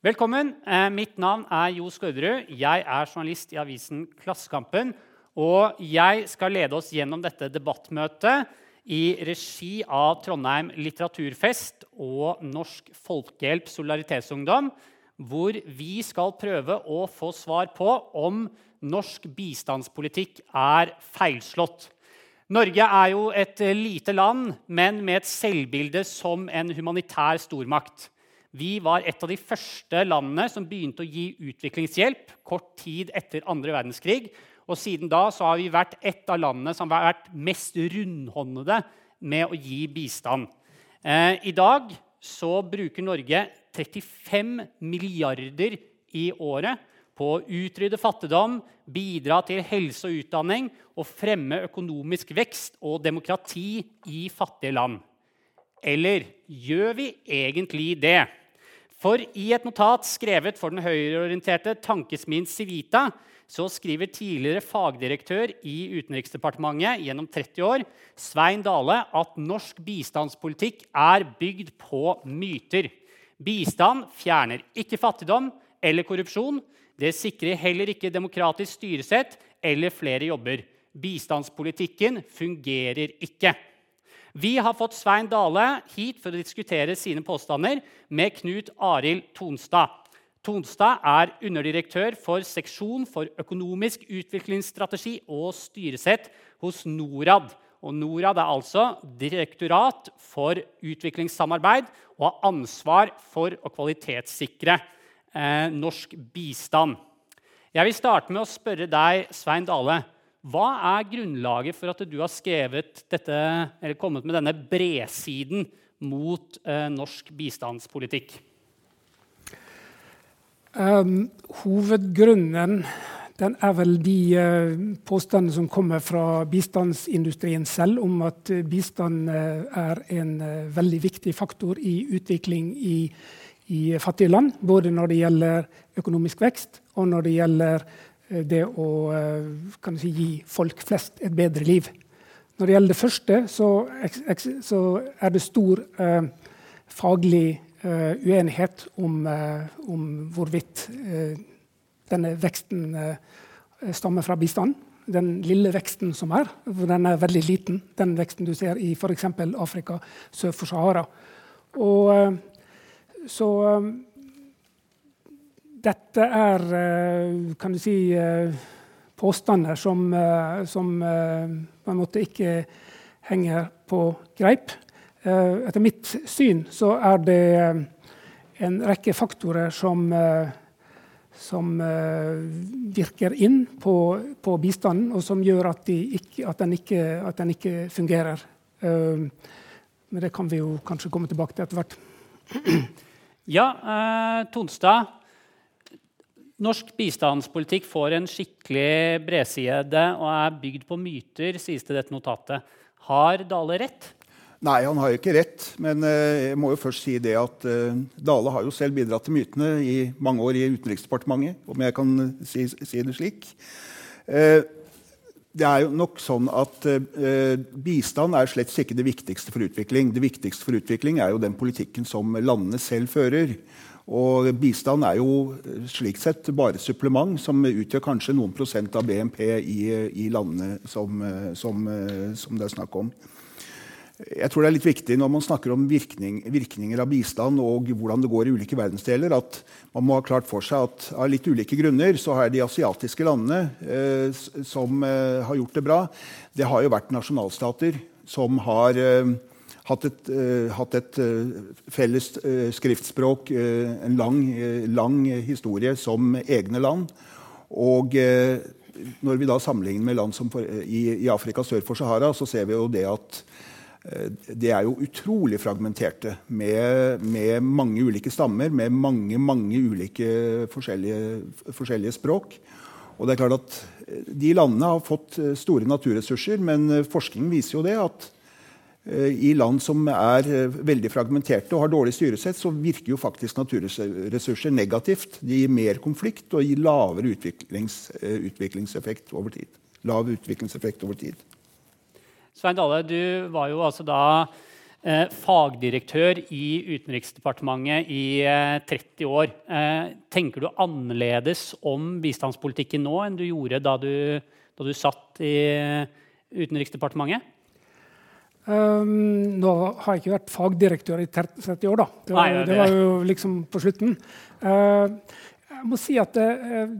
Velkommen. Eh, mitt navn er Jo Skårderud. Jeg er journalist i avisen Klassekampen. Og jeg skal lede oss gjennom dette debattmøtet i regi av Trondheim litteraturfest og Norsk Folkehjelp Solidaritetsungdom, hvor vi skal prøve å få svar på om norsk bistandspolitikk er feilslått. Norge er jo et lite land, men med et selvbilde som en humanitær stormakt. Vi var et av de første landene som begynte å gi utviklingshjelp kort tid etter andre verdenskrig. Og siden da har vi vært et av landene som har vært mest rundhåndede med å gi bistand. Eh, I dag bruker Norge 35 milliarder i året på å utrydde fattigdom, bidra til helse og utdanning og fremme økonomisk vekst og demokrati i fattige land. Eller gjør vi egentlig det? For i et notat skrevet for den høyreorienterte tankesmien Civita så skriver tidligere fagdirektør i Utenriksdepartementet gjennom 30 år, Svein Dale, at norsk bistandspolitikk er bygd på myter. Bistand fjerner ikke fattigdom eller korrupsjon. Det sikrer heller ikke demokratisk styresett eller flere jobber. Bistandspolitikken fungerer ikke. Vi har fått Svein Dale hit for å diskutere sine påstander med Knut Arild Tonstad. Tonstad er underdirektør for seksjon for økonomisk utviklingsstrategi og styresett hos Norad. Og Norad er altså direktorat for utviklingssamarbeid og har ansvar for å kvalitetssikre eh, norsk bistand. Jeg vil starte med å spørre deg, Svein Dale. Hva er grunnlaget for at du har dette, kommet med denne bredsiden mot eh, norsk bistandspolitikk? Um, hovedgrunnen den er vel de uh, påstandene som kommer fra bistandsindustrien selv, om at bistand uh, er en uh, veldig viktig faktor i utvikling i, i fattige land. Både når det gjelder økonomisk vekst, og når det gjelder Eh, det å eh, si, gi folk flest et bedre liv. Når det gjelder det første, så, så er det stor eh, faglig eh, uenighet om, eh, om hvorvidt eh, denne veksten stammer fra bistand. Den lille veksten som er, for den er veldig liten, den veksten du ser i f.eks. Afrika sør for Sahara. Og, så dette er eh, kan du si, eh, påstander som, eh, som på en måte ikke henger på greip. Etter mitt syn så er det en rekke faktorer som, som virker inn på, på, bistanden, og som gjør at, de ikke, at, den ikke, at, den ikke, fungerer. Men det kan vi jo kanskje komme tilbake til etter hvert. Ja, eh, Tonstad. Norsk bistandspolitikk får en skikkelig bredside og er bygd på myter, sies det dette notatet. Har Dale rett? Nei, han har ikke rett. Men uh, jeg må jo først si det at uh, Dale har jo selv bidratt til mytene i mange år i Utenriksdepartementet, om jeg kan si, si det slik. Det er jo nok sånn at Bistand er slett ikke det viktigste for utvikling. Det viktigste for utvikling er jo den politikken som landene selv fører. Og bistand er jo slik sett bare supplement som utgjør kanskje noen prosent av BNP i, i landene som, som, som, det er snakk om. Jeg tror det er litt viktig når man snakker om virkning, virkninger av bistand og hvordan det går i ulike verdensdeler, at man må ha klart for seg at av litt ulike grunner så har de asiatiske landene eh, som eh, har gjort det bra, det har jo vært nasjonalstater som har eh, hatt et, uh, hatt et uh, felles uh, skriftspråk, en lang, lang, historie som egne land. Og når vi da sammenligner med land for, i, i, Afrika sør for Sahara, så ser vi jo det at det er jo utrolig fragmenterte med, med, mange ulike stammer, med mange, mange ulike forskjellige, forskjellige språk. Og det er klart at De landene har fått store naturressurser, men forskningen viser jo det at Eh, I land som er eh, veldig fragmenterte og har dårlig styresett, så virker jo faktisk naturressurser negativt. De gir mer konflikt og gir lavere utviklings, eh, utviklingseffekt over tid. Lav utviklingseffekt over tid. Svein Dale, du var jo altså da eh, fagdirektør i Utenriksdepartementet i eh, 30 år. Eh, tenker du annerledes om bistandspolitikken nå enn du gjorde da du, da du satt i Utenriksdepartementet? Um, nå har jeg ikke vært fagdirektør i 30 år, da. Det var, Nei, det... det var jo liksom på slutten. Uh, jeg må si at jeg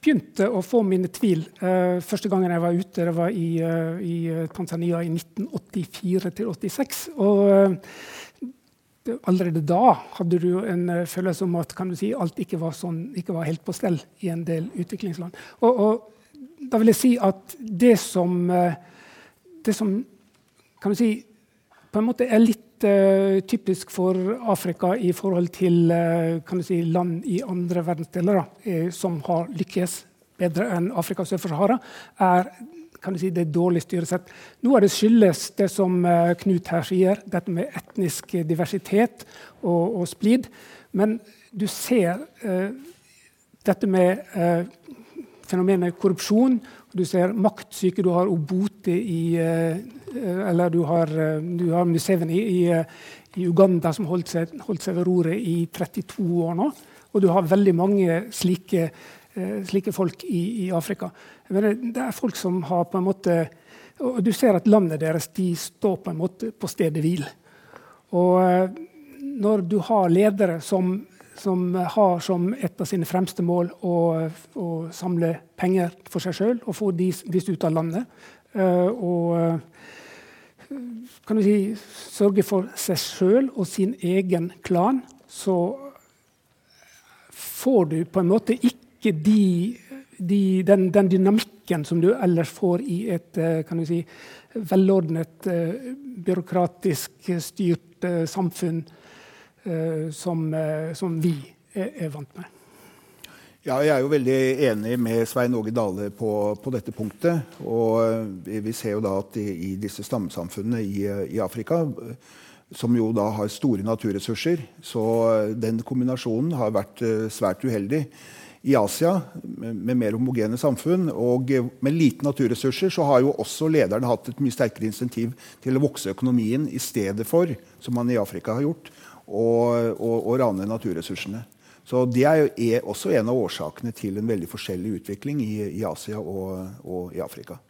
begynte å få mine tvil uh, første gangen jeg var ute. Det var i, uh, i Tanzania i 1984-86. Og allerede da hadde du en følelse om at si, alt ikke var, sånn, ikke var, helt på stell i en del utviklingsland. Og, og da vil jeg si at det som, det som kan du si, på en måte er litt uh, typisk for Afrika i forhold til uh, si, land i andre verdensdeler uh, som har lykkes bedre enn Afrika sør for Sahara, er si, det dårlig styresett. Noe av det skyldes det som Knut her sier, dette med etnisk diversitet og, og splid. Men du ser dette med fenomenet korrupsjon du ser maktsyke, du har Obote i eh, Eller du har, eh, du har Museveni i, i, Uganda, som holdt seg, holdt seg, ved roret i 32 år nå. Og du har veldig mange slike, eh, slike folk i, i Afrika. det er folk som har på en måte og Du ser at landet deres de står på en måte på stedet hvil. Og når du har ledere som som har som et av sine fremste mål å, å samle penger for seg sjøl og få disse ut av landet. Uh, og uh, kan du si, sørge for seg sjøl og sin egen klan, så får du på en måte ikke de, de, den, den, dynamikken som du ellers får i et uh, kan du si, velordnet, byråkratisk styrt samfunn Eh, som, eh, som, vi er, vant med. Ja, jeg er jo veldig enig med Svein Åge Dale på, på, dette punktet. Og eh, vi ser jo da at i, i disse stammesamfunnene i, i, Afrika, som jo da har store naturressurser, så den kombinasjonen har vært svært uheldig. I Asia, med mer homogene samfunn og med lite naturressurser, så har jo også lederne hatt et mye sterkere insentiv til å vokse økonomien i stedet for, som man i Afrika har gjort, og, og, og rane naturressursene. Så Det er, er, også en av årsakene til en veldig forskjellig utvikling i, i Asia og, og, i Afrika.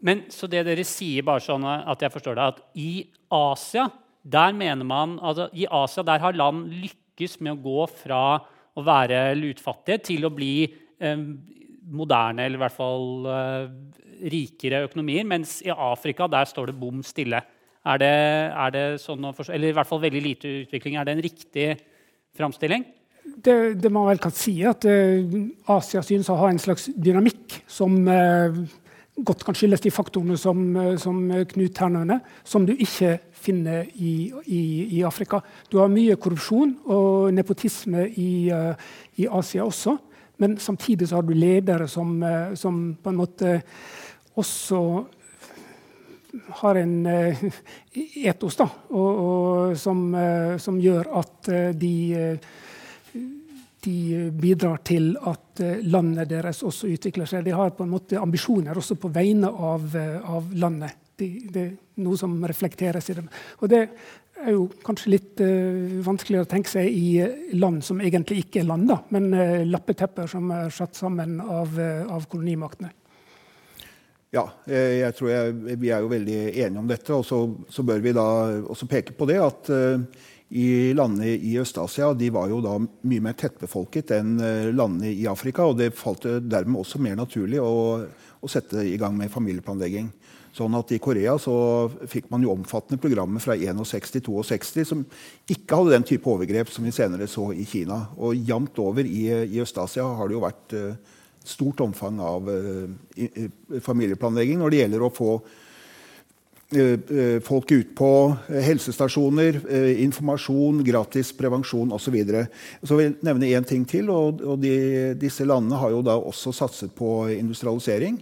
Men Så det dere sier, bare sånn at jeg forstår det, at i Asia der mener man, altså I Asia der har land lykkes med å gå fra å være lutfattige til å bli eh, moderne, eller i hvert fall eh, rikere økonomier. Mens i Afrika der står det bom stille. Er det, er det sånn eller i hvert fall veldig lite utvikling. Er det en riktig framstilling? Det, det, man vel kan si, er at uh, Asia synes å ha en slags dynamikk som uh, godt kan skyldes de faktorene som, uh, som Knut her nevner, som du ikke finner i, i, i, Afrika. Du har mye korrupsjon og nepotisme i, i Asia også. Men samtidig har du ledere som, som på en måte også har en uh, etos da, og, og, som, uh, som, gjør at uh, de, de, bidrar til at landet deres også utvikler seg. De har på en måte ambisjoner også på vegne av, av landet. De, det er noe som reflekteres i dem. Og det er jo kanskje litt vanskeligere å tenke seg i land som egentlig ikke er land, da, men lappetepper som er satt sammen av, av kolonimaktene. Ja, eh, jeg tror jeg, vi er jo veldig enige om dette. Og så, så bør vi da også peke på det at uh, i landene i Øst-Asia de var jo da mye mer tettbefolket enn uh, landene i Afrika. Og det falt dermed også mer naturlig å, å, sette i gang med familieplanlegging. Sånn at I Korea så fikk man jo omfattende programmer fra 61 til 62 som ikke hadde den type overgrep som vi senere så i Kina. Og jevnt over i, i Øst-Asia har det jo vært uh, stort omfang av uh, familieplanlegging når det gjelder å få uh, folk ut på helsestasjoner, informasjon, gratis prevensjon osv. Så, så vil jeg nevne én ting til. og, og de, Disse landene har jo da også satset på industrialisering.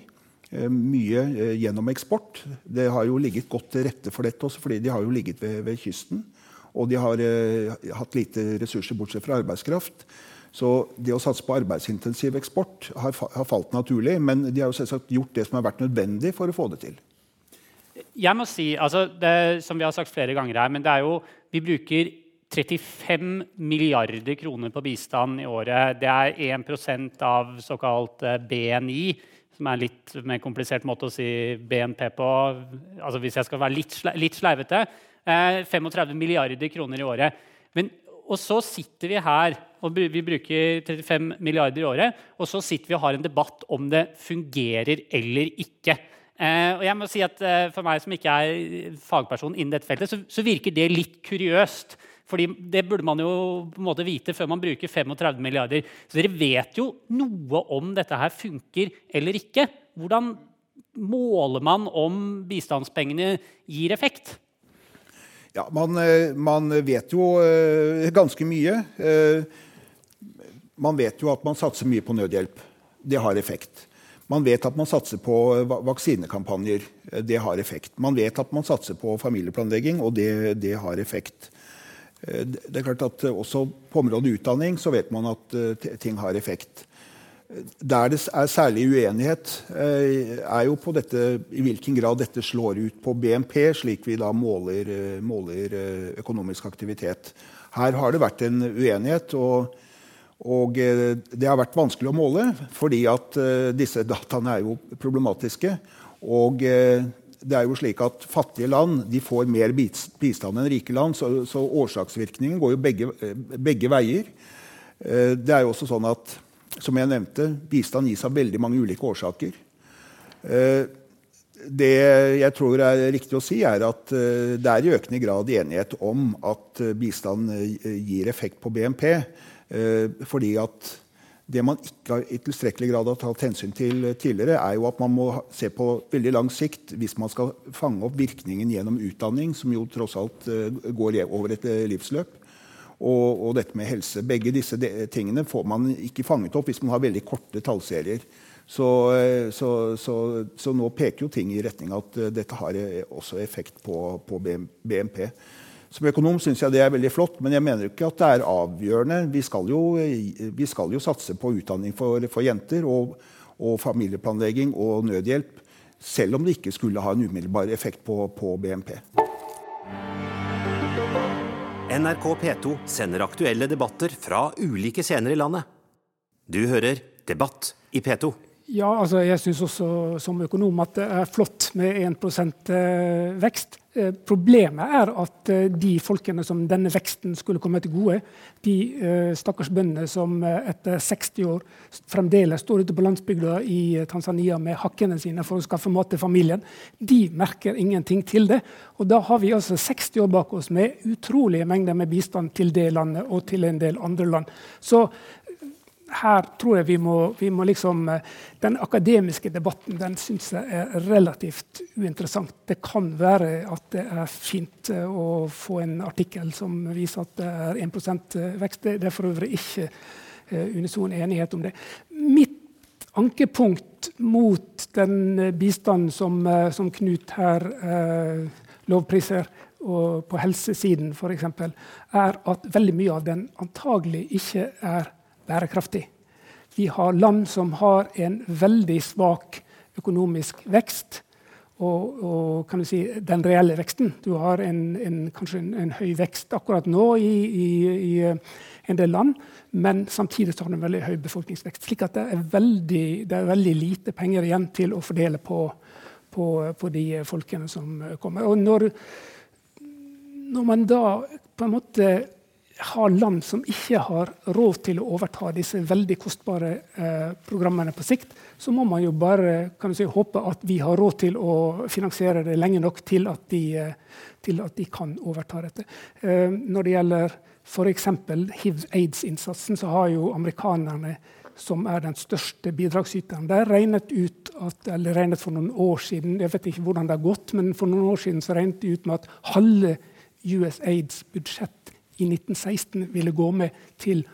Mye gjennom eksport. Det har jo ligget godt til rette for dette også, fordi de har jo ligget ved, ved kysten. Og de har hatt lite ressurser bortsett fra arbeidskraft. Så det å satse på arbeidsintensiv eksport har, har, falt naturlig. Men de har jo selvsagt gjort det som har vært nødvendig for å få det til. jeg må si, altså det, som vi har sagt flere ganger her, men det er jo, vi bruker 35 milliarder kroner på bistand i året. Det er 1 av såkalt eh, BNI, som er en litt mer komplisert måte å si BNP på. Altså hvis jeg skal være litt, litt sleivete. 35 eh, milliarder kroner i året. Men, og så sitter vi her og vi bruker 35 milliarder i året, og så sitter vi og har en debatt om det fungerer eller ikke. Eh, og jeg må si at eh, For meg som ikke er fagperson innen dette feltet, så, så, virker det litt kuriøst. Fordi Det burde man jo på en måte vite før man bruker 35 milliarder. Så dere vet jo noe om dette her funker eller ikke. Hvordan måler man om bistandspengene gir effekt? Ja, man, eh, man vet jo ganske mye. Man vet jo at man satser mye på nødhjelp. Det har effekt. Man vet at man satser på vaksinekampanjer. Det har effekt. Man vet at man satser på familieplanlegging, og det, det har effekt. Eh, det er klart at Også på området utdanning så vet man at eh, ting har effekt. Der det er særlig uenighet, eh, er jo på dette, i hvilken grad dette slår ut på BNP, slik vi da måler, måler økonomisk aktivitet. Her har det vært en uenighet. og og eh, det har vært vanskelig å måle, fordi at eh, disse dataene er jo problematiske. Og eh, det er jo slik at fattige land de får mer bistand enn rike land, så, årsaksvirkningen går jo begge, begge, veier. Det er jo også sånn at, som jeg nevnte, bistand gis av veldig mange ulike årsaker. Det jeg tror er riktig å si, er at det er i økende grad enighet om at bistand gir effekt på BNP. Eh, fordi at det man ikke i tilstrekkelig grad har tatt hensyn til tidligere, er jo at man må se på veldig lang sikt hvis man skal fange opp virkningen gjennom utdanning, som jo tross alt eh, går over et eh, livsløp. Og, og, dette med helse. Begge disse tingene får man ikke fanget opp hvis man har veldig korte tallserier. Så, så, så, så nå peker jo ting i retning at dette har også effekt på, på BNP. Som økonom syns jeg det er veldig flott, men jeg mener ikke at det er avgjørende. Vi skal jo, vi skal jo satse på utdanning for, for jenter og, og, familieplanlegging og nødhjelp, selv om det ikke skulle ha en umiddelbar effekt på, på BNP. NRK P2 sender aktuelle debatter fra ulike scener i landet. Du hører Debatt i P2. Ja, altså jeg syns også som økonom at det er flott med 1 eh, vekst. Eh, problemet er at eh, de folkene som denne veksten skulle komme til gode, de stakkars bøndene som etter 60 år fremdeles står ute på landsbygda i Tanzania med hakkene sine for å skaffe mat til familien, de merker ingenting til det. Og da har vi altså 60 år bak oss med utrolige mengder med bistand til det landet og til en del andre land. Så her tror jeg vi må, vi må, liksom eh, Den akademiske debatten den syns jeg er relativt uinteressant. Det kan være at det er fint eh, å få en artikkel som viser at det er 1 eh, vekst. Det er for øvrig ikke unison enighet om det. Mitt ankepunkt mot den bistanden som, som Knut her eh, lovpriser, og på helsesiden f.eks., er at veldig mye av den antagelig ikke er bærekraftig. Vi har land som har en veldig svak økonomisk vekst. Og, og si, den reelle veksten. Du har en, en, kanskje en, en, høy vekst akkurat nå i, i, i, en del land, men samtidig har du en veldig høy befolkningsvekst. slik at det er, veldig, det er veldig lite penger igjen til å fordele på, på, på de folkene som kommer. Og når, når man da på en måte har land som ikke har råd til å overta disse veldig kostbare eh, programmene på sikt, så må man jo bare si, håpe at vi har råd til å finansiere det lenge nok til at de, eh, til at de kan overta dette. Eh, når det gjelder f.eks. hiv-aids-innsatsen, så har jo amerikanerne som er den største bidragsyteren der, regnet ut at, eller regnet for noen år siden jeg vet ikke hvordan det har gått, men for noen år siden så regnet de ut med at halve USAIDs budsjett i 1916 ville gå med til,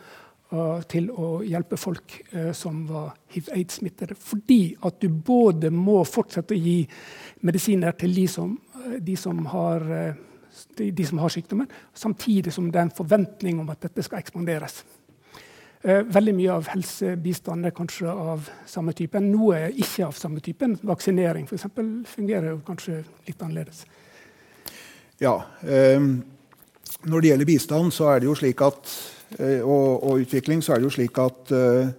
uh, til å hjelpe folk uh, som var hiv-aids-smittede. Fordi at du både må fortsette å gi medisiner til de som, uh, de som har de, de, som har sykdommen, samtidig som det er en forventning om at dette skal ekspanderes. Eh, veldig mye av helsebistand er kanskje av samme typen. Noe er ikke av samme typen. Vaksinering for eksempel, fungerer jo kanskje litt annerledes. Ja. Eh, når det gjelder bistand at, eh, og, og, utvikling, så er det jo slik at eh,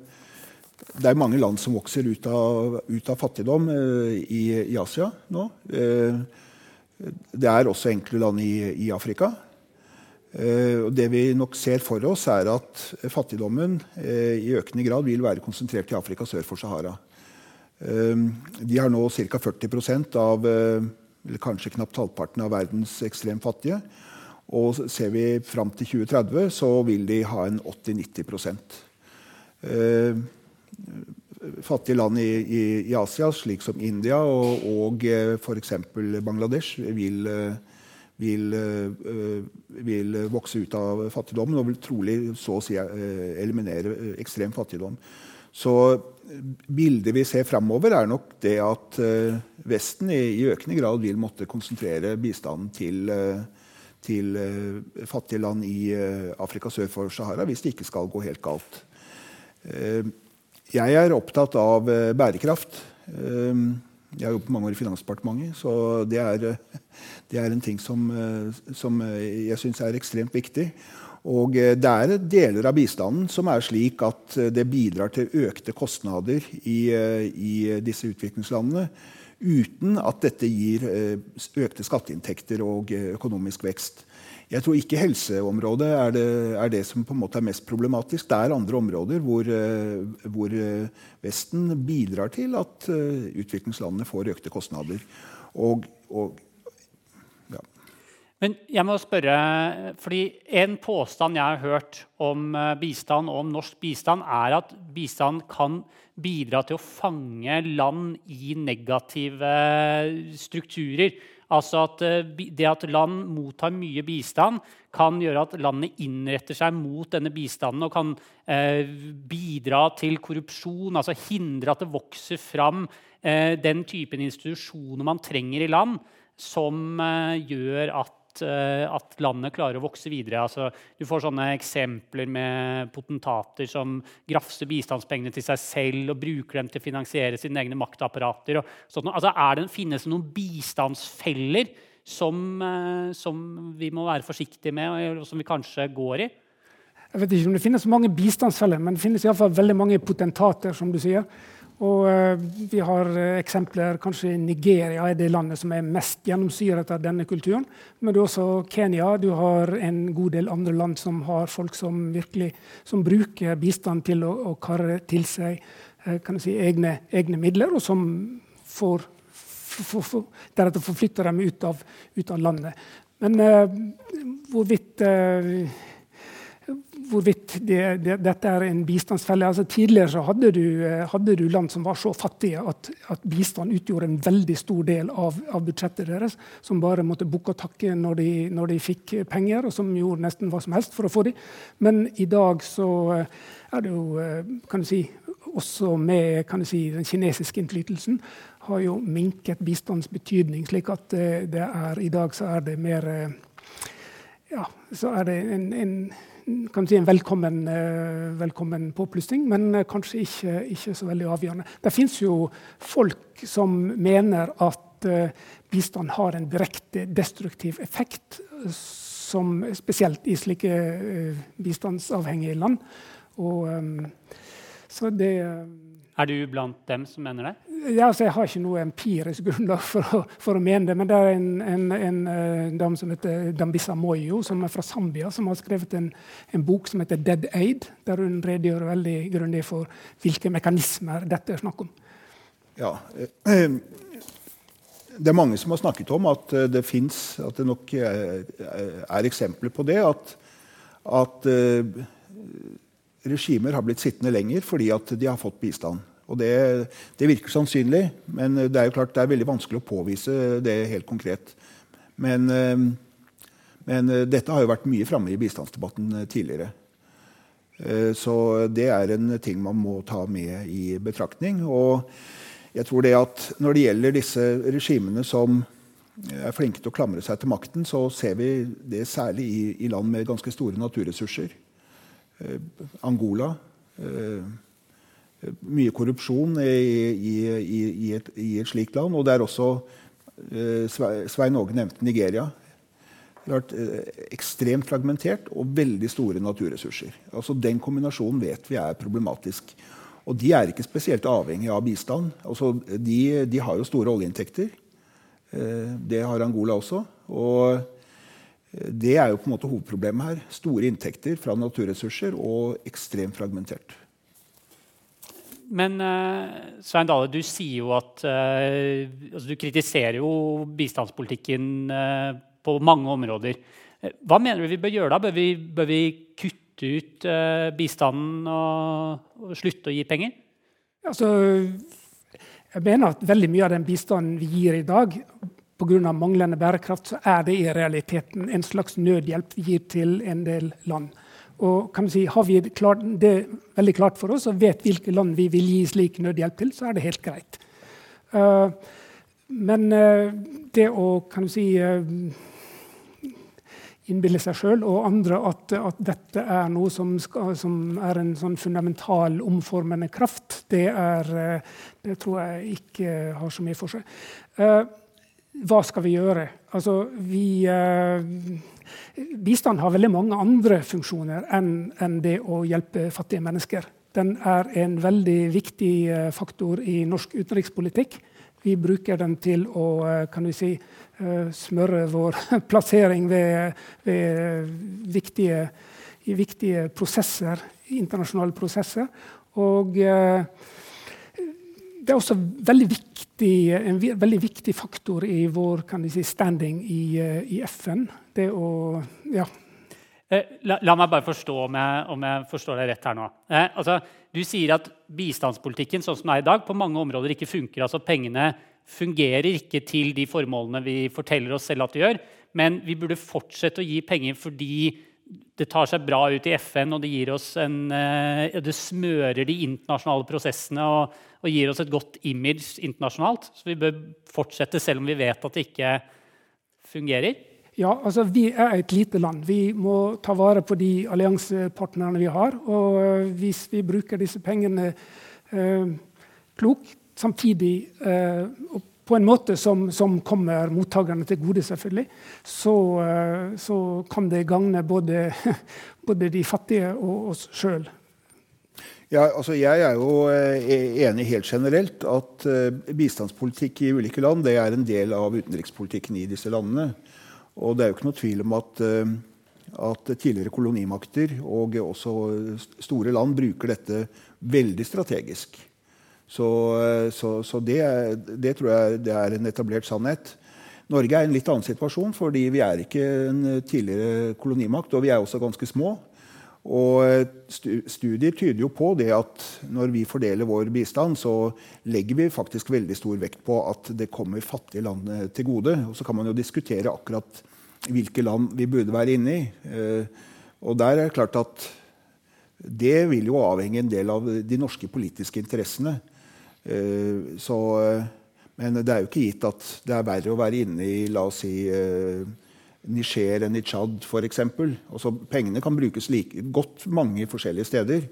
det er mange land som vokser ut av, ut av fattigdom eh, i, i, Asia nå. Det er også enkle land i, i Afrika. Uh, det vi nok ser for oss, er at fattigdommen uh, i økende grad vil være konsentrert i Afrika sør for Sahara. Uh, de har nå ca. 40% av eller kanskje knapt halvparten av verdens ekstremt fattige. Og ser vi fram til 2030, så vil de ha en 80-90 Fattige land i, i, i, Asia, slik som India og, og f.eks. Bangladesh, vil vil, eh, vil, vokse ut av fattigdommen og vil trolig så å si eh, eliminere eh, ekstrem fattigdom. Så bildet vi ser framover, er nok det at Vesten i, i, økende grad vil måtte konsentrere bistanden til, til fattige land i Afrika sør for Sahara hvis det ikke skal gå helt galt. Jeg er opptatt av bærekraft. Jeg har jobbet mange år i Finansdepartementet, så det er, det er en ting som, som jeg syns er ekstremt viktig. Og det er deler av bistanden som er slik at det bidrar til økte kostnader i, i disse utviklingslandene, uten at dette gir økte skatteinntekter og økonomisk vekst. Jeg tror ikke helseområdet er det, er det, som på en måte er mest problematisk. Det er andre områder hvor, eh, hvor eh, Vesten bidrar til at eh, utviklingslandene får økte kostnader. Og, og ja. Men jeg må spørre, fordi En påstand jeg har hørt om bistand og om norsk bistand, er at bistand kan bidra til å fange land i negative strukturer. Altså at eh, det at land mottar mye bistand, kan gjøre at landet innretter seg mot denne bistanden og kan eh, bidra til korrupsjon, altså hindre at det vokser fram eh, den typen institusjoner man trenger i land, som gjør at Eh, at, landet klarer å vokse videre. Altså, du får sånne eksempler med potentater som grafser bistandspengene til seg selv og bruker dem til å finansiere sine egne maktapparater. Altså, det, finnes det noen bistandsfeller som, eh, som, vi må være forsiktige med, og som vi kanskje går i? Jeg vet ikke om det finnes mange bistandsfeller, men det finnes i fall veldig mange potentater. som du sier. Og uh, Vi har uh, eksempler kanskje Nigeria er det landet som er mest gjennomsyret av denne kulturen. Men du har også Kenya. Du har en god del andre land som har folk som virkelig som bruker bistand til å, å karre til seg uh, si, egne, egne, midler, og som får, for, for, deretter forflytter dem ut av, ut av landet. Men hvorvidt hvorvidt det, det, dette er en bistandsfelle. Altså, tidligere hadde du, eh, hadde, du, land som var så fattige at, at bistand utgjorde en veldig stor del av, av budsjettet deres, som bare måtte bukke og takke når de, når de, fikk penger, og som gjorde nesten hva som helst for å få dem. Men i dag så eh, er det jo, eh, kan du si, også med kan du si, den kinesiske innflytelsen, har jo minket bistandens betydning. slik at det er, i dag så er det mer ja, så er det en, en kan si en velkommen, eh, velkommen påplussing, men eh, kanskje ikke, ikke, så veldig avgjørende. Det fins jo folk som mener at eh, bistand har en direkte destruktiv effekt, som spesielt i slike bistandsavhengige land. Og, så det er du blant dem som mener det? Ja, altså, jeg har ikke noe empirisk grunnlag for å, for å mene det. Men det er en, en, en, eh, dame som heter Dambisa Moyo, som er fra Zambia, som har skrevet en, bok som heter 'Dead Aid', der hun redegjør veldig grundig for hvilke mekanismer dette er snakk om. Ja, eh, det er mange som har snakket om at eh, det fins At det nok er eksempler på det. At, at regimer har blitt sittende lenger fordi at de har fått bistand. Og det, det, virker sannsynlig, men det er jo klart det er veldig vanskelig å påvise det helt konkret. Men, eh, men eh, dette har jo vært mye framme i bistandsdebatten eh, tidligere. Så det er en ting man må ta med i betraktning. Og jeg tror det at når det gjelder disse regimene som er flinke til å klamre seg til makten, så ser vi det særlig i, i land med ganske store naturressurser. Angola, mye korrupsjon i, i, i, et, i, et, slikt land. Og det er også Svein Åge nevnte Nigeria. Det har vært ekstremt fragmentert og veldig store naturressurser. Altså Den kombinasjonen vet vi er problematisk. Og de er ikke spesielt avhengig av bistand. Altså, de, de, har jo store oljeinntekter. Det har Angola også. Og det er jo på en måte hovedproblemet her. Store inntekter fra naturressurser og ekstremt fragmentert. Men uh, Svein Dale, du sier jo at uh, altså Du kritiserer jo bistandspolitikken uh, på mange områder. Hva mener du vi bør gjøre da? Bør vi, bør vi kutte ut bistanden og, og, slutte å gi penger? Altså, jeg mener at veldig mye av den bistanden vi gir i dag, pga. manglende bærekraft, så er det i realiteten en slags nødhjelp vi gir til en del land. Og kan si, Har vi klart, det veldig klart for oss og vet hvilke land vi vil gi slik nødhjelp til, så er det helt greit. Uh, men uh, det å kan du si, uh, innbille seg sjøl og andre at, at, dette er noe som, skal, som, er en sånn fundamental omformende kraft, det, er, det tror jeg ikke har så mye for seg hva skal vi gjøre? Altså, vi, bistand har veldig mange andre funksjoner enn, det å hjelpe fattige mennesker. Den er en veldig viktig eh, faktor i norsk utenrikspolitikk. Vi bruker den til å eh, kan vi si, eh, smøre vår plassering ved, ved viktige, viktige prosesser, internasjonale prosesser. Og det er også veldig viktig, en veldig viktig faktor i vår si, standing i, eh, i, FN. Det å Ja. Eh, la, la, meg bare forstå om jeg, om jeg, forstår deg rett her nå. Eh, altså, du sier at bistandspolitikken sånn som den er i dag, på mange områder ikke funker. altså Pengene fungerer ikke til de formålene vi forteller oss selv at de gjør. Men vi burde fortsette å gi penger fordi det tar seg bra ut i FN, og det, gir oss en, eh, det smører de internasjonale prosessene og, og, gir oss et godt image internasjonalt. Så vi bør fortsette selv om vi vet at det ikke fungerer. Ja, altså Vi er et lite land. Vi må ta vare på de alliansepartnerne vi har. Og eh, hvis vi bruker disse pengene eh, klokt, samtidig eh, på en måte som, som kommer mottakerne til gode, selvfølgelig, så, eh, så kan det gagne både, både, de fattige og oss sjøl. Ja, altså jeg er jo eh, enig helt generelt at eh, bistandspolitikk i ulike land det er en del av utenrikspolitikken i disse landene. Og det er jo ikke noe tvil om at, at tidligere kolonimakter og også store land bruker dette veldig strategisk. Så, eh, så, så det, det, tror jeg det er en etablert sannhet. Norge er i en litt annen situasjon, fordi vi er ikke en tidligere kolonimakt. Og vi er også ganske små. Og eh, studier tyder jo på det at når vi fordeler vår bistand, så legger vi faktisk veldig stor vekt på at det kommer fattige land eh, til gode. Og så kan man jo diskutere akkurat hvilke land vi burde være inne i. Og der er det klart at det vil jo avhenge en del av de norske politiske interessene. Eh, så, eh, men det er jo ikke gitt at det er verre å være inne i la oss si, eh, Niger enn i Tsjad f.eks. Altså, pengene kan brukes like godt mange forskjellige steder.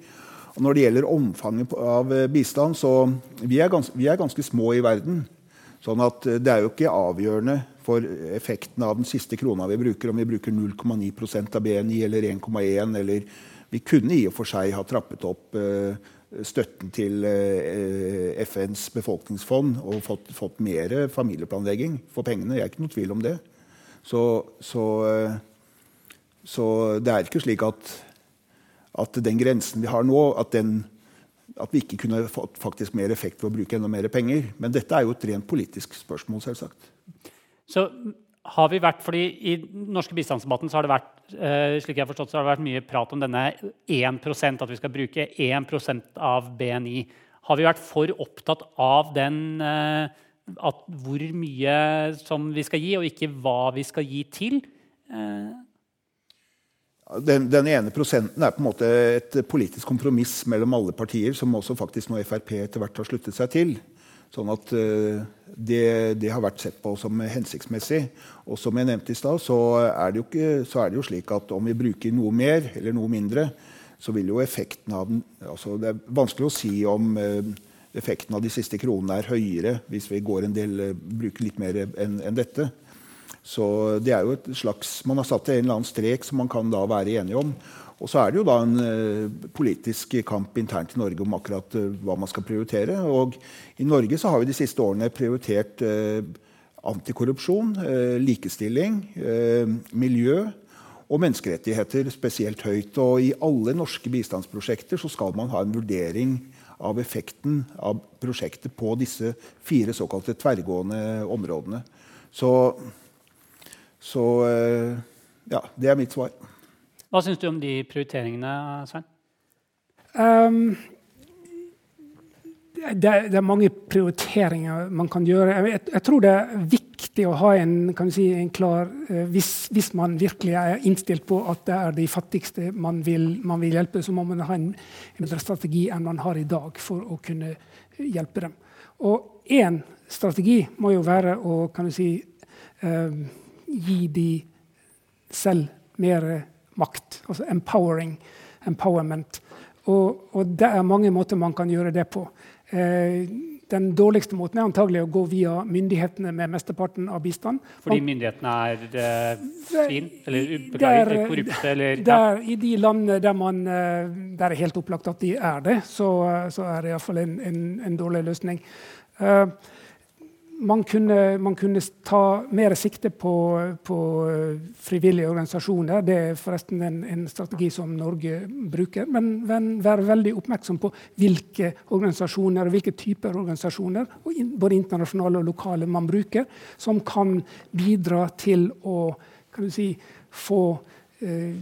Og når det gjelder omfanget av bistand, så vi er, ganske, vi er ganske små i verden. Sånn at det er jo ikke avgjørende for effekten av den siste krona vi bruker, om vi bruker 0,9% av BNI eller 1,1 eller Vi kunne i og for seg ha trappet opp eh, støtten til eh, FNs befolkningsfond og fått, fått mer familieplanlegging for pengene. Jeg er ikke noe tvil om det. Så, så, eh, så det er ikke slik at, at, den grensen vi har nå, at, den, at, vi ikke kunne fått faktisk mer effekt ved å bruke enda mer penger. Men dette er jo et rent politisk spørsmål, selvsagt. Så har vi vært, fordi I den norske bistandsdebatten så har det vært eh, slik jeg har forstått, så har det vært mye prat om denne 1% at vi skal bruke 1% av BNI. Har vi vært for opptatt av den, eh, hvor mye som vi skal gi, og ikke hva vi skal gi til? Eh. Den, den, ene prosenten er på en måte et politisk kompromiss mellom alle partier, som også faktisk nå Frp etter hvert har sluttet seg til. Sånn at uh, det, det, har vært sett på som hensiktsmessig. Og som jeg nevnte i stad, så, så, er det jo slik at om vi bruker noe mer eller noe mindre, så vil jo effekten av den altså Det er vanskelig å si om eh, effekten av de siste kronene er høyere hvis vi går en del, eh, bruker litt mer enn en dette. Så det er jo et slags, Man har satt en eller annen strek som man kan da være enige om. Og så er det jo da en uh, politisk kamp internt i Norge om akkurat uh, hva man skal prioritere. Og i Norge så har vi de siste årene prioritert uh, antikorrupsjon, likestilling, miljø og menneskerettigheter spesielt høyt. Og i alle norske bistandsprosjekter så skal man ha en vurdering av effekten av prosjektet på disse fire såkalte tverrgående områdene. Så, så ja, det er mitt svar. Hva syns du om de prioriteringene, Svein? Um, det, det, er mange prioriteringer man kan gjøre. Jeg, jeg, tror det er viktig å ha en, si, en klar uh, hvis, hvis, man virkelig er innstilt på at det er de fattigste man vil, man vil hjelpe, så må man ha en, en bedre strategi enn man har i dag for å kunne hjelpe dem. Og én strategi må jo være å kan du si, uh, gi de selv mer makt. Altså empowering. Empowerment. Og, og, det er mange måter man kan gjøre det på. Eh, den dårligste måten er antagelig å gå via myndighetene med mesteparten av bistand. Fordi myndighetene er eh, svin? Eller beklager, korrupte? Eller, ja. I de landene der, man, eh, der det er helt opplagt at de er det, så, så er det iallfall en, en, en dårlig løsning. Uh, man kunne, man kunne, ta mer sikte på, på, frivillige organisasjoner. Det er forresten en, en strategi som Norge bruker. Men, men, være veldig oppmerksom på hvilke organisasjoner hvilke typer organisasjoner, både internasjonale og lokale, man bruker, som kan bidra til å si, få eh,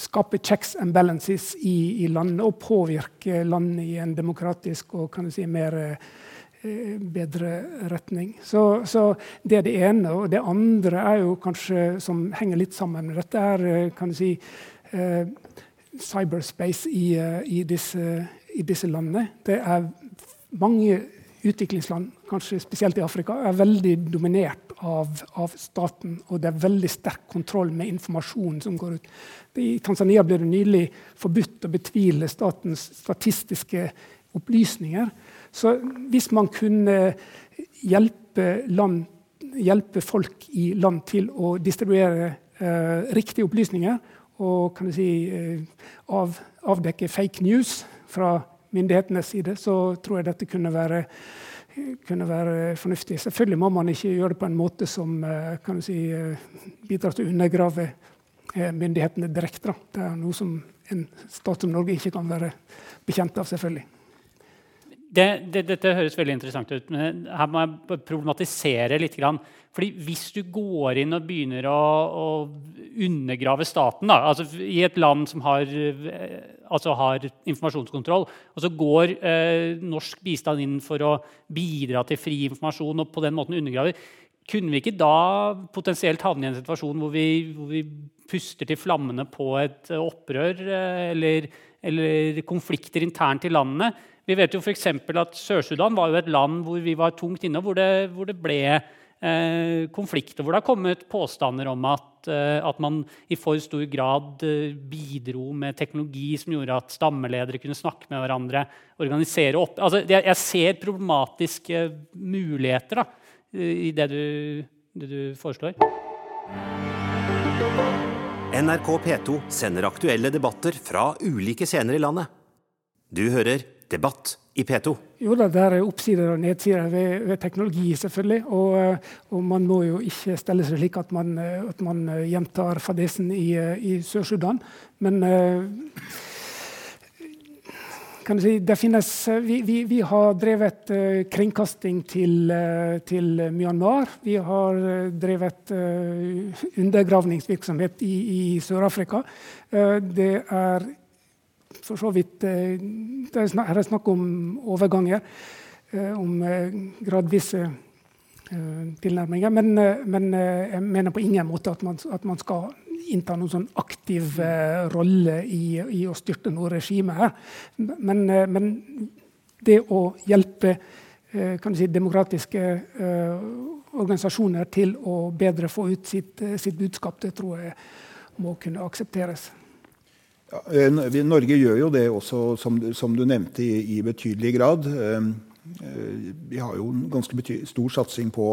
skape checks and balances i, i landet og påvirke landet i en demokratisk og si, mer eh, Eh, bedre retning. Så, så, det er det ene. Og det andre er jo kanskje, som henger litt sammen med dette, er eh, kan du si, eh, cyberspace i, eh, i, disse, i, disse, landene. Det er mange utviklingsland, kanskje spesielt i Afrika, er veldig dominert av, av, staten. Og det er veldig sterk kontroll med informasjonen som går ut. I Tanzania ble det nylig forbudt å betvile statens statistiske opplysninger. Så hvis man kunne hjelpe, land, hjelpe folk i land til å distribuere eh, riktige opplysninger og kan si, eh, av, avdekke fake news fra myndighetenes side, så tror jeg dette kunne være, kunne være fornuftig. Selvfølgelig må man ikke gjøre det på en måte som kan du si, eh, bidrar til å undergrave eh, myndighetene direkte. Det er noe som en stat som Norge ikke kan være bekjent av. selvfølgelig. Det, det, dette høres veldig interessant ut. men Her må jeg problematisere litt. Fordi Hvis du går inn og begynner å, å undergrave staten da, altså i et land som har, altså har informasjonskontroll, og så går eh, norsk bistand inn for å bidra til fri informasjon og på den måten undergraver kunne vi ikke da potensielt havne i en situasjon hvor vi, hvor vi puster til flammene på et opprør eh, eller, eller konflikter internt i landene? Vi vet jo f.eks. at Sør-Sudan var jo et land hvor vi var tungt inne, hvor det, hvor det ble eh, konflikter, hvor det har kommet påstander om at, eh, at, man i for stor grad eh, bidro med teknologi som gjorde at stammeledere kunne snakke med hverandre. organisere opp. Altså, jeg, jeg, ser problematiske muligheter da, i det du, det du foreslår. NRK P2 sender aktuelle debatter fra ulike scener i landet. Du hører debatt i P2? Jo da, det er oppsider og nedsider ved, ved teknologi, selvfølgelig. Og, eh, og, man må jo ikke stelle seg slik at man, eh, at man eh, gjentar fadesen i, i Sør-Sudan. Men kan du si, det finnes, vi, vi, vi har drevet kringkasting til, til, Myanmar. Vi har drevet undergravningsvirksomhet i, i Sør-Afrika. det er for så vidt eh, Det er snakk om overganger, eh, om eh, gradvise tilnærminger. Men, men, jeg mener på ingen måte at man, at man skal innta noen sånn aktiv rolle i, i, å styrte noe regime her. Men, men, det å hjelpe si, demokratiske organisasjoner til å bedre få ut sitt, sitt budskap, det tror jeg må kunne aksepteres. Eh, Norge gjør jo det også, som, som du nevnte, i, i, betydelig grad. Vi har jo en ganske stor satsing på,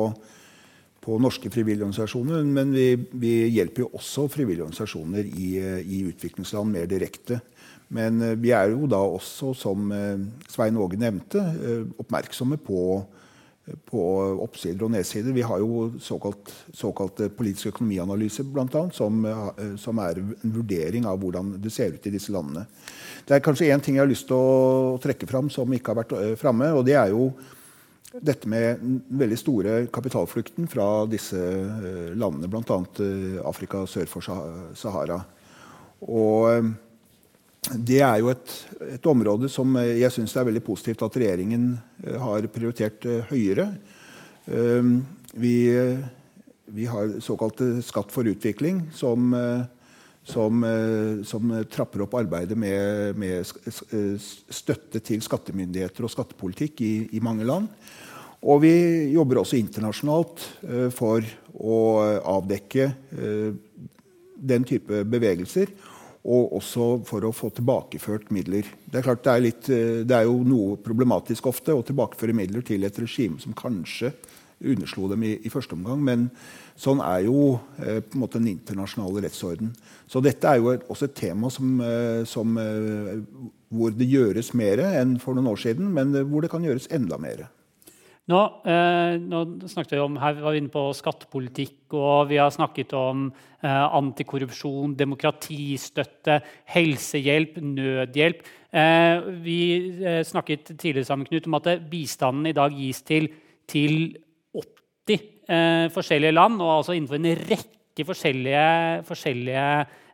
på, norske frivillige organisasjoner. Men vi, vi, hjelper jo også frivillige organisasjoner i, i utviklingsland mer direkte. Men vi er jo da også, som Svein Åge nevnte, oppmerksomme på på oppsider og nedsider. Vi har jo såkalt, såkalte politisk økonomianalyse, annet, som, eh, som, er en vurdering av hvordan det ser ut i disse landene. Det er kanskje én ting jeg har lyst til å trekke fram som ikke har vært uh, framme. Og det er jo dette med den veldig store kapitalflukten fra disse uh, landene, bl.a. Afrika sør for Sahara. Og det er jo et, et område som jeg syns er veldig positivt at regjeringen eh, har prioritert eh, høyere. Ehm, vi, vi har såkalte Skatt for utvikling, som, eh, som, som trapper opp arbeidet med, med, støtte til skattemyndigheter og skattepolitikk i, i, mange land. Og vi jobber også internasjonalt for å avdekke den type bevegelser og også for å få tilbakeført midler. Det er klart det er, litt, eh, det er jo noe problematisk ofte å tilbakeføre midler til et regime som kanskje underslo dem i, i første omgang. Men sånn er jo eh, på en måte den internasjonale rettsorden. Så dette er jo også et tema som, eh, som, eh, hvor det gjøres mer enn for noen år siden, men hvor det kan gjøres enda mer. Nå, eh, nå, snakket vi om, her var vi inne på skattepolitikk, og vi har snakket om eh, antikorrupsjon, demokratistøtte, helsehjelp, nødhjelp. Eh, vi eh, snakket tidligere sammen Knut, om at bistanden i dag gis til, til 80 eh, forskjellige land, og altså innenfor en rekke forskjellige, forskjellige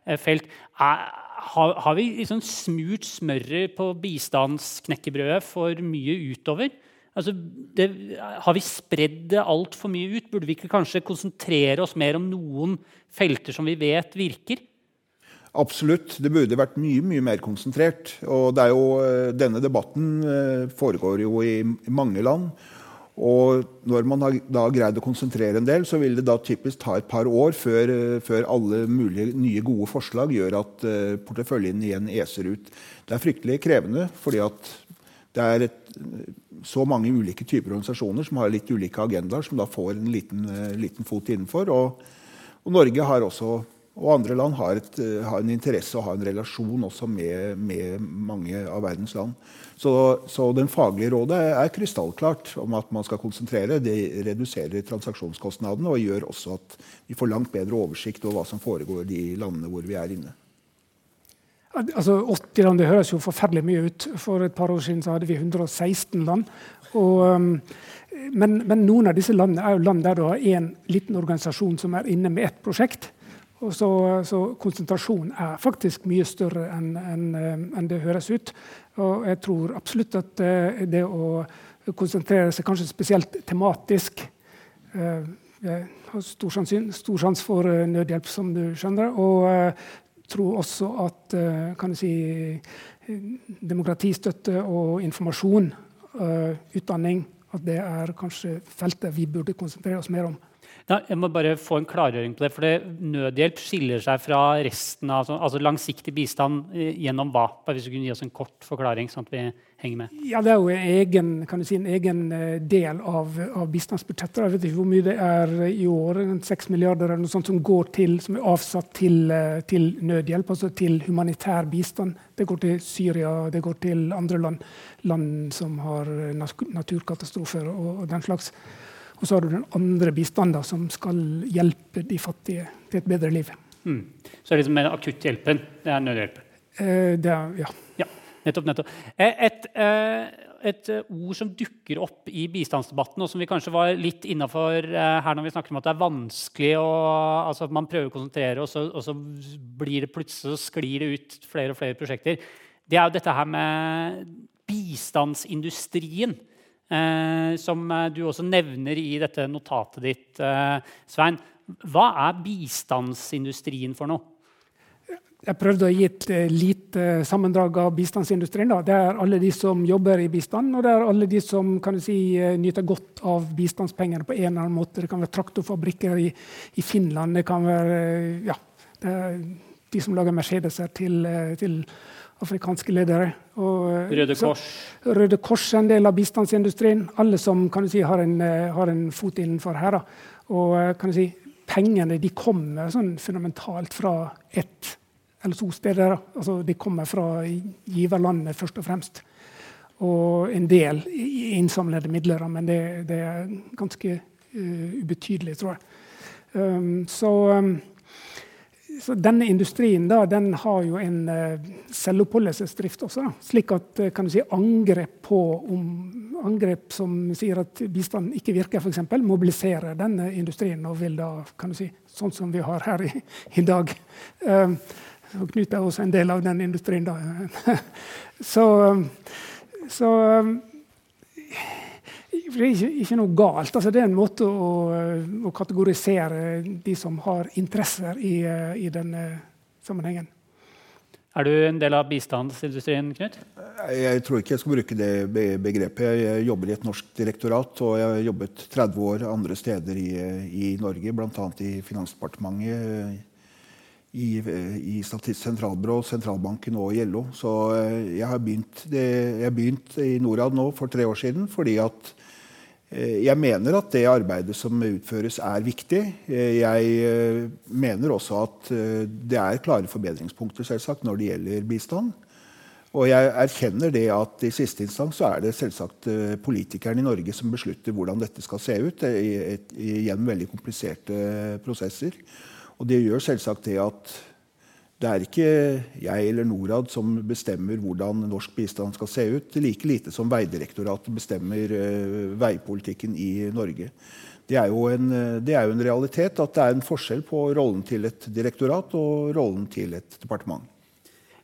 eh, felt. Er, har, har, vi liksom smurt smøret på bistandsknekkebrødet for mye utover? Altså, det, har vi spredd det altfor mye ut? Burde vi ikke kanskje konsentrere oss mer om noen felter som vi vet virker? Absolutt. Det burde vært mye mye mer konsentrert. Og det er jo, eh, denne debatten eh, foregår jo i mange land. Og når man har da greid å konsentrere en del, så vil det da typisk ta et par år før, eh, før alle mulige nye, gode forslag gjør at porteføljen igjen eser ut. Det er fryktelig krevende, fordi at det er et, så mange ulike typer organisasjoner som har litt ulike agendaer, som da får en liten, eh, liten fot innenfor. Og, og, Norge har også, og andre land har, et, eh, har en interesse og har en relasjon også med, med mange av verdens land. Så, så den faglige rådet er krystallklart om at man skal konsentrere. Det reduserer transaksjonskostnadene og gjør også at vi får langt bedre oversikt over hva som foregår i de landene hvor vi er inne. Altså 80 land det høres jo forferdelig mye ut. For et par år siden så hadde vi 116 land. Og, um, men, men, noen av disse landene er jo land der du har én liten organisasjon som er inne med ett prosjekt. Og så, så konsentrasjonen er faktisk mye større enn en, um, en det høres ut. Og jeg tror absolutt at uh, det å konsentrere seg kanskje spesielt tematisk Jeg har stor, stor for uh, nødhjelp, som du skjønner. og tror også at eh, kan du si, demokratistøtte og informasjon, uh, utdanning, at det er kanskje feltet vi burde konsentrere oss mer om. Da, jeg må bare få en klargjøring på det. for det, Nødhjelp skiller seg fra resten av altså langsiktig bistand eh, gjennom hva? Bare hvis du kunne gi oss en kort forklaring. sånn at vi henger med. Ja, Det er jo egen, si, en egen eh, del av, av, bistandsbudsjettet. Jeg vet ikke hvor mye det er i år. 6 milliarder eller noe sånt som, går til, som er avsatt til, eh, til, nødhjelp, altså til humanitær bistand. Det går til Syria, det går til andre land, land som har naturkatastrofer og, og den slags. Og så har du den andre bistanden som skal hjelpe de fattige til et bedre liv. Mm. Så er liksom liksom akutthjelpen det er nødhjelp? Eh, det er, ja. ja. Nettopp. nettopp. Eh, et, et, et, ord som dukker opp i bistandsdebatten, og som vi kanskje var litt innafor eh, her når vi snakker om at det er vanskelig å, altså at man prøver å konsentrere, og så, og så blir det plutselig så sklir det ut flere og flere prosjekter, det er jo dette her med bistandsindustrien. Eh, som eh, du også nevner i dette notatet ditt, eh, Svein. Hva er bistandsindustrien for noe? Jeg prøvde å gi et lite sammendrag av bistandsindustrien. Da. Det er alle de som jobber i bistand, og det er alle de som kan si, nyter godt av bistandspengene på en eller annen måte. Det kan være traktorfabrikker i, i Finland. Det kan være ja, det de som lager Mercedeser, til, til afrikanske ledere. Og, Røde Kors. Så, Røde Kors er en del av bistandsindustrien. Alle som kan du si, har, en, har en fot innenfor her. Da. Og kan du si, pengene de kommer sånn fundamentalt fra ett eller to steder. Altså, de kommer fra giverlandet først og fremst. Og en del innsamlede midler, men det, det er ganske uh, ubetydelig, tror jeg. Um, så, um, så, denne industrien da, den har jo en uh, selvoppholdelsesdrift også. Da. Slik at uh, kan du si, angrep, på, om, angrep som sier at bistand ikke virker, f.eks., mobiliserer denne industrien og vil da, kan du si, sånn som vi har her i, i dag. Um, og Knut er også en del av den industrien. da. så så det er ikke, ikke, noe galt. Altså, det er en måte å, å, kategorisere de som har interesser i, i denne sammenhengen. Er du en del av bistandsindustrien, Knut? Jeg tror ikke jeg skal bruke det begrepet. Jeg jobber i et norsk direktorat, og jeg har jobbet 30 år andre steder i, i Norge, bl.a. i Finansdepartementet i, i Statistisk sentralbyrå, sentralbanken og i LO. Så eh, jeg har begynt, det, jeg begynt i Norad nå for tre år siden fordi at eh, jeg mener at det arbeidet som utføres, er viktig. Eh, jeg mener også at det er klare forbedringspunkter selvsagt, når det gjelder bistand. Og jeg erkjenner det at i siste instans så er det selvsagt politikerne i Norge som beslutter hvordan dette skal se ut gjennom veldig kompliserte prosesser. Og det gjør selvsagt det at det er ikke jeg eller Norad som bestemmer hvordan norsk bistand skal se ut. Like lite som Vegdirektoratet bestemmer uh, veipolitikken i Norge. Det er, en, det er, jo en, realitet at det er en forskjell på rollen til et direktorat og rollen til et departement.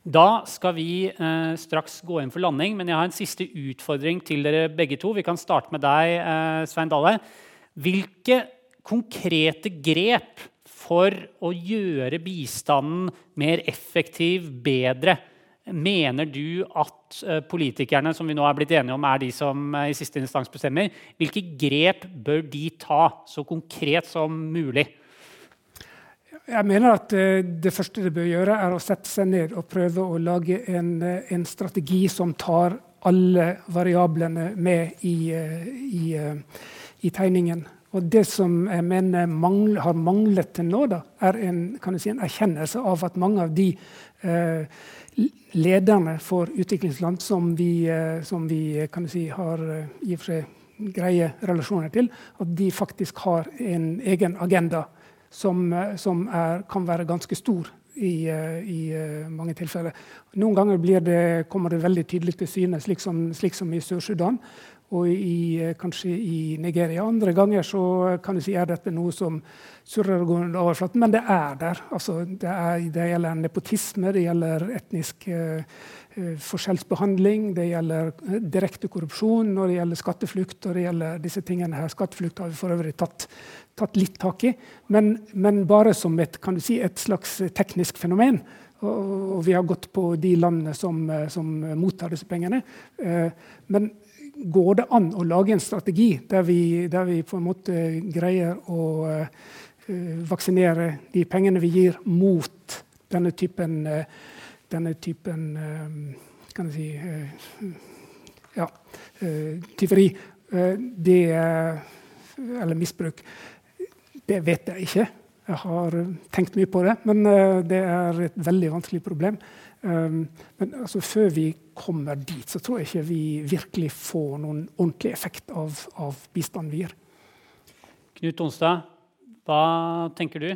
Da skal vi eh, straks gå inn for landing, men jeg har en siste utfordring til dere begge to. Vi kan starte med deg, eh, Svein Dale. Hvilke konkrete grep for å gjøre bistanden mer effektiv, bedre. Mener du at eh, politikerne som vi nå er blitt enige om, er de som eh, i siste instans bestemmer? Hvilke grep bør de ta, så konkret som mulig? Jeg mener at eh, Det første de bør gjøre, er å sette seg ned og prøve å lage en, en strategi som tar alle variablene med i, i, i tegningen. Og det som jeg mener mangl har manglet til nå, da, er en, si, en, erkjennelse av at mange av de eh, lederne for utviklingsland som vi, eh, som vi si, har eh, i og for seg greie relasjoner til, at de faktisk har en egen agenda som, eh, som er, kan være ganske stor i, eh, i mange tilfeller. Noen ganger det, kommer det veldig tydelig til syne, slik som, slik som i Sør-Sudan og i, eh, kanskje i Nigeria. Andre ganger så kan du si er dette noe som surrer og går under overflaten, men det er der. Altså, det, er, det, gjelder nepotisme, det gjelder etnisk eh, forskjellsbehandling, det gjelder direkte korrupsjon, og det gjelder skatteflukt. og det gjelder disse tingene her. Skatteflukt har vi for øvrig tatt, tatt litt tak i, men, men, bare som et, si, et slags teknisk fenomen. Og, og vi har gått på de landene som, som mottar disse pengene. Eh, men går det an å lage en strategi der vi, der vi på en måte greier å uh, vaksinere de pengene vi gir, mot denne typen, uh, denne typen uh, kan jeg si ja, tyveri det, eller misbruk. Det vet jeg ikke. Jeg har tenkt mye på det, men det er et veldig vanskelig problem. Men altså, før vi kommer dit, så tror jeg ikke vi virkelig får noen ordentlig effekt av, av bistanden vi gir. Knut Onstad, hva tenker du?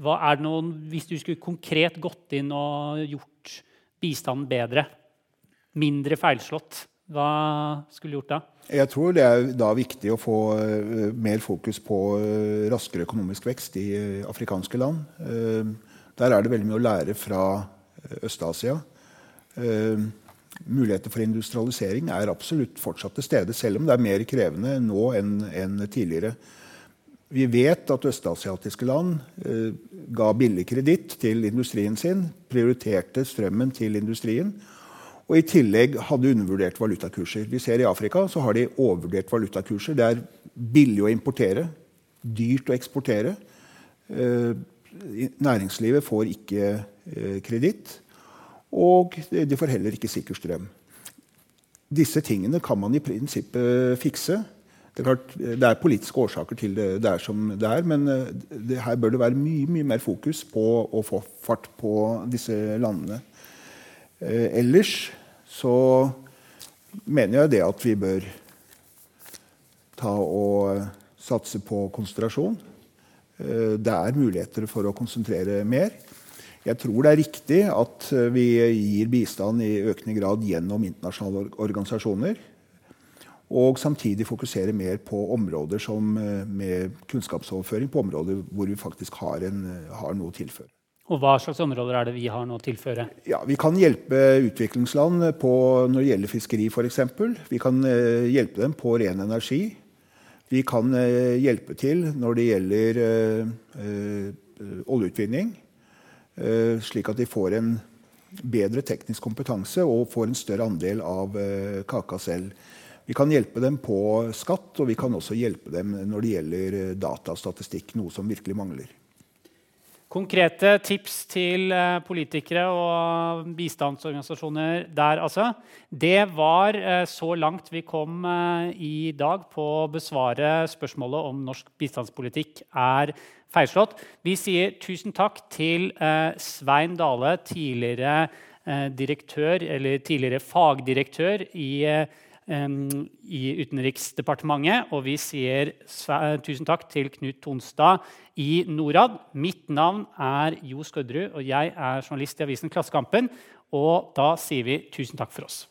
Hva er det noen, hvis du skulle konkret gått inn og gjort bistanden bedre, mindre feilslått, hva skulle du gjort da? Jeg tror det er da viktig å få uh, mer fokus på uh, raskere økonomisk vekst i uh, afrikanske land. der er det veldig mye å lære fra Øst-Asia. Muligheter for industrialisering er absolutt fortsatt til stede, selv om det er mer krevende nå enn, enn tidligere. Vi vet at østasiatiske land eh, ga billig kreditt til industrien sin, prioriterte strømmen til industrien, og i tillegg hadde undervurdert valutakurser. Vi ser I Afrika så har de overvurdert valutakurser. Det er billig å importere, dyrt å eksportere. Eh, næringslivet får ikke eh, kreditt. Og de får heller ikke sikker strøm. Disse tingene kan man i prinsippet fikse. Det er, klart, det er politiske årsaker til det, det er som det er, men eh, det, her bør det være mye, mye mer fokus på å få fart på disse landene. Eh, ellers så mener jeg det at vi bør ta og satse på konsentrasjon. Eh, det er muligheter for å konsentrere mer. Jeg tror det er riktig at eh, vi gir bistand i økende grad gjennom internasjonale organisasjoner. Og samtidig fokusere mer på områder som, eh, med kunnskapsoverføring på områder hvor vi faktisk har, en, har noe å tilføre. Og Hva slags områder er det vi har noe å tilføre? Ja, Vi kan hjelpe utviklingsland på, når det gjelder fiskeri f.eks. Vi kan hjelpe dem på ren energi. Vi kan hjelpe til når det gjelder oljeutvinning. Eh, slik at de får en bedre teknisk kompetanse og får en større andel av eh, kaka selv. Vi kan hjelpe dem på skatt, og vi kan også hjelpe dem når det gjelder datastatistikk, data og statistikk, noe som virkelig mangler. Konkrete tips til politikere og bistandsorganisasjoner der, altså. Det var så langt vi kom i dag på å besvare spørsmålet om norsk bistandspolitikk er feilslått. Vi sier tusen takk til eh, Svein Dale, tidligere eh, direktør, eller tidligere fagdirektør i, eh, i Utenriksdepartementet. Og vi sier tusen takk til Knut Tonstad i Norad. Mitt navn er Jo Skødderud, og jeg er journalist i avisen Klassekampen. Og da sier vi tusen takk for oss.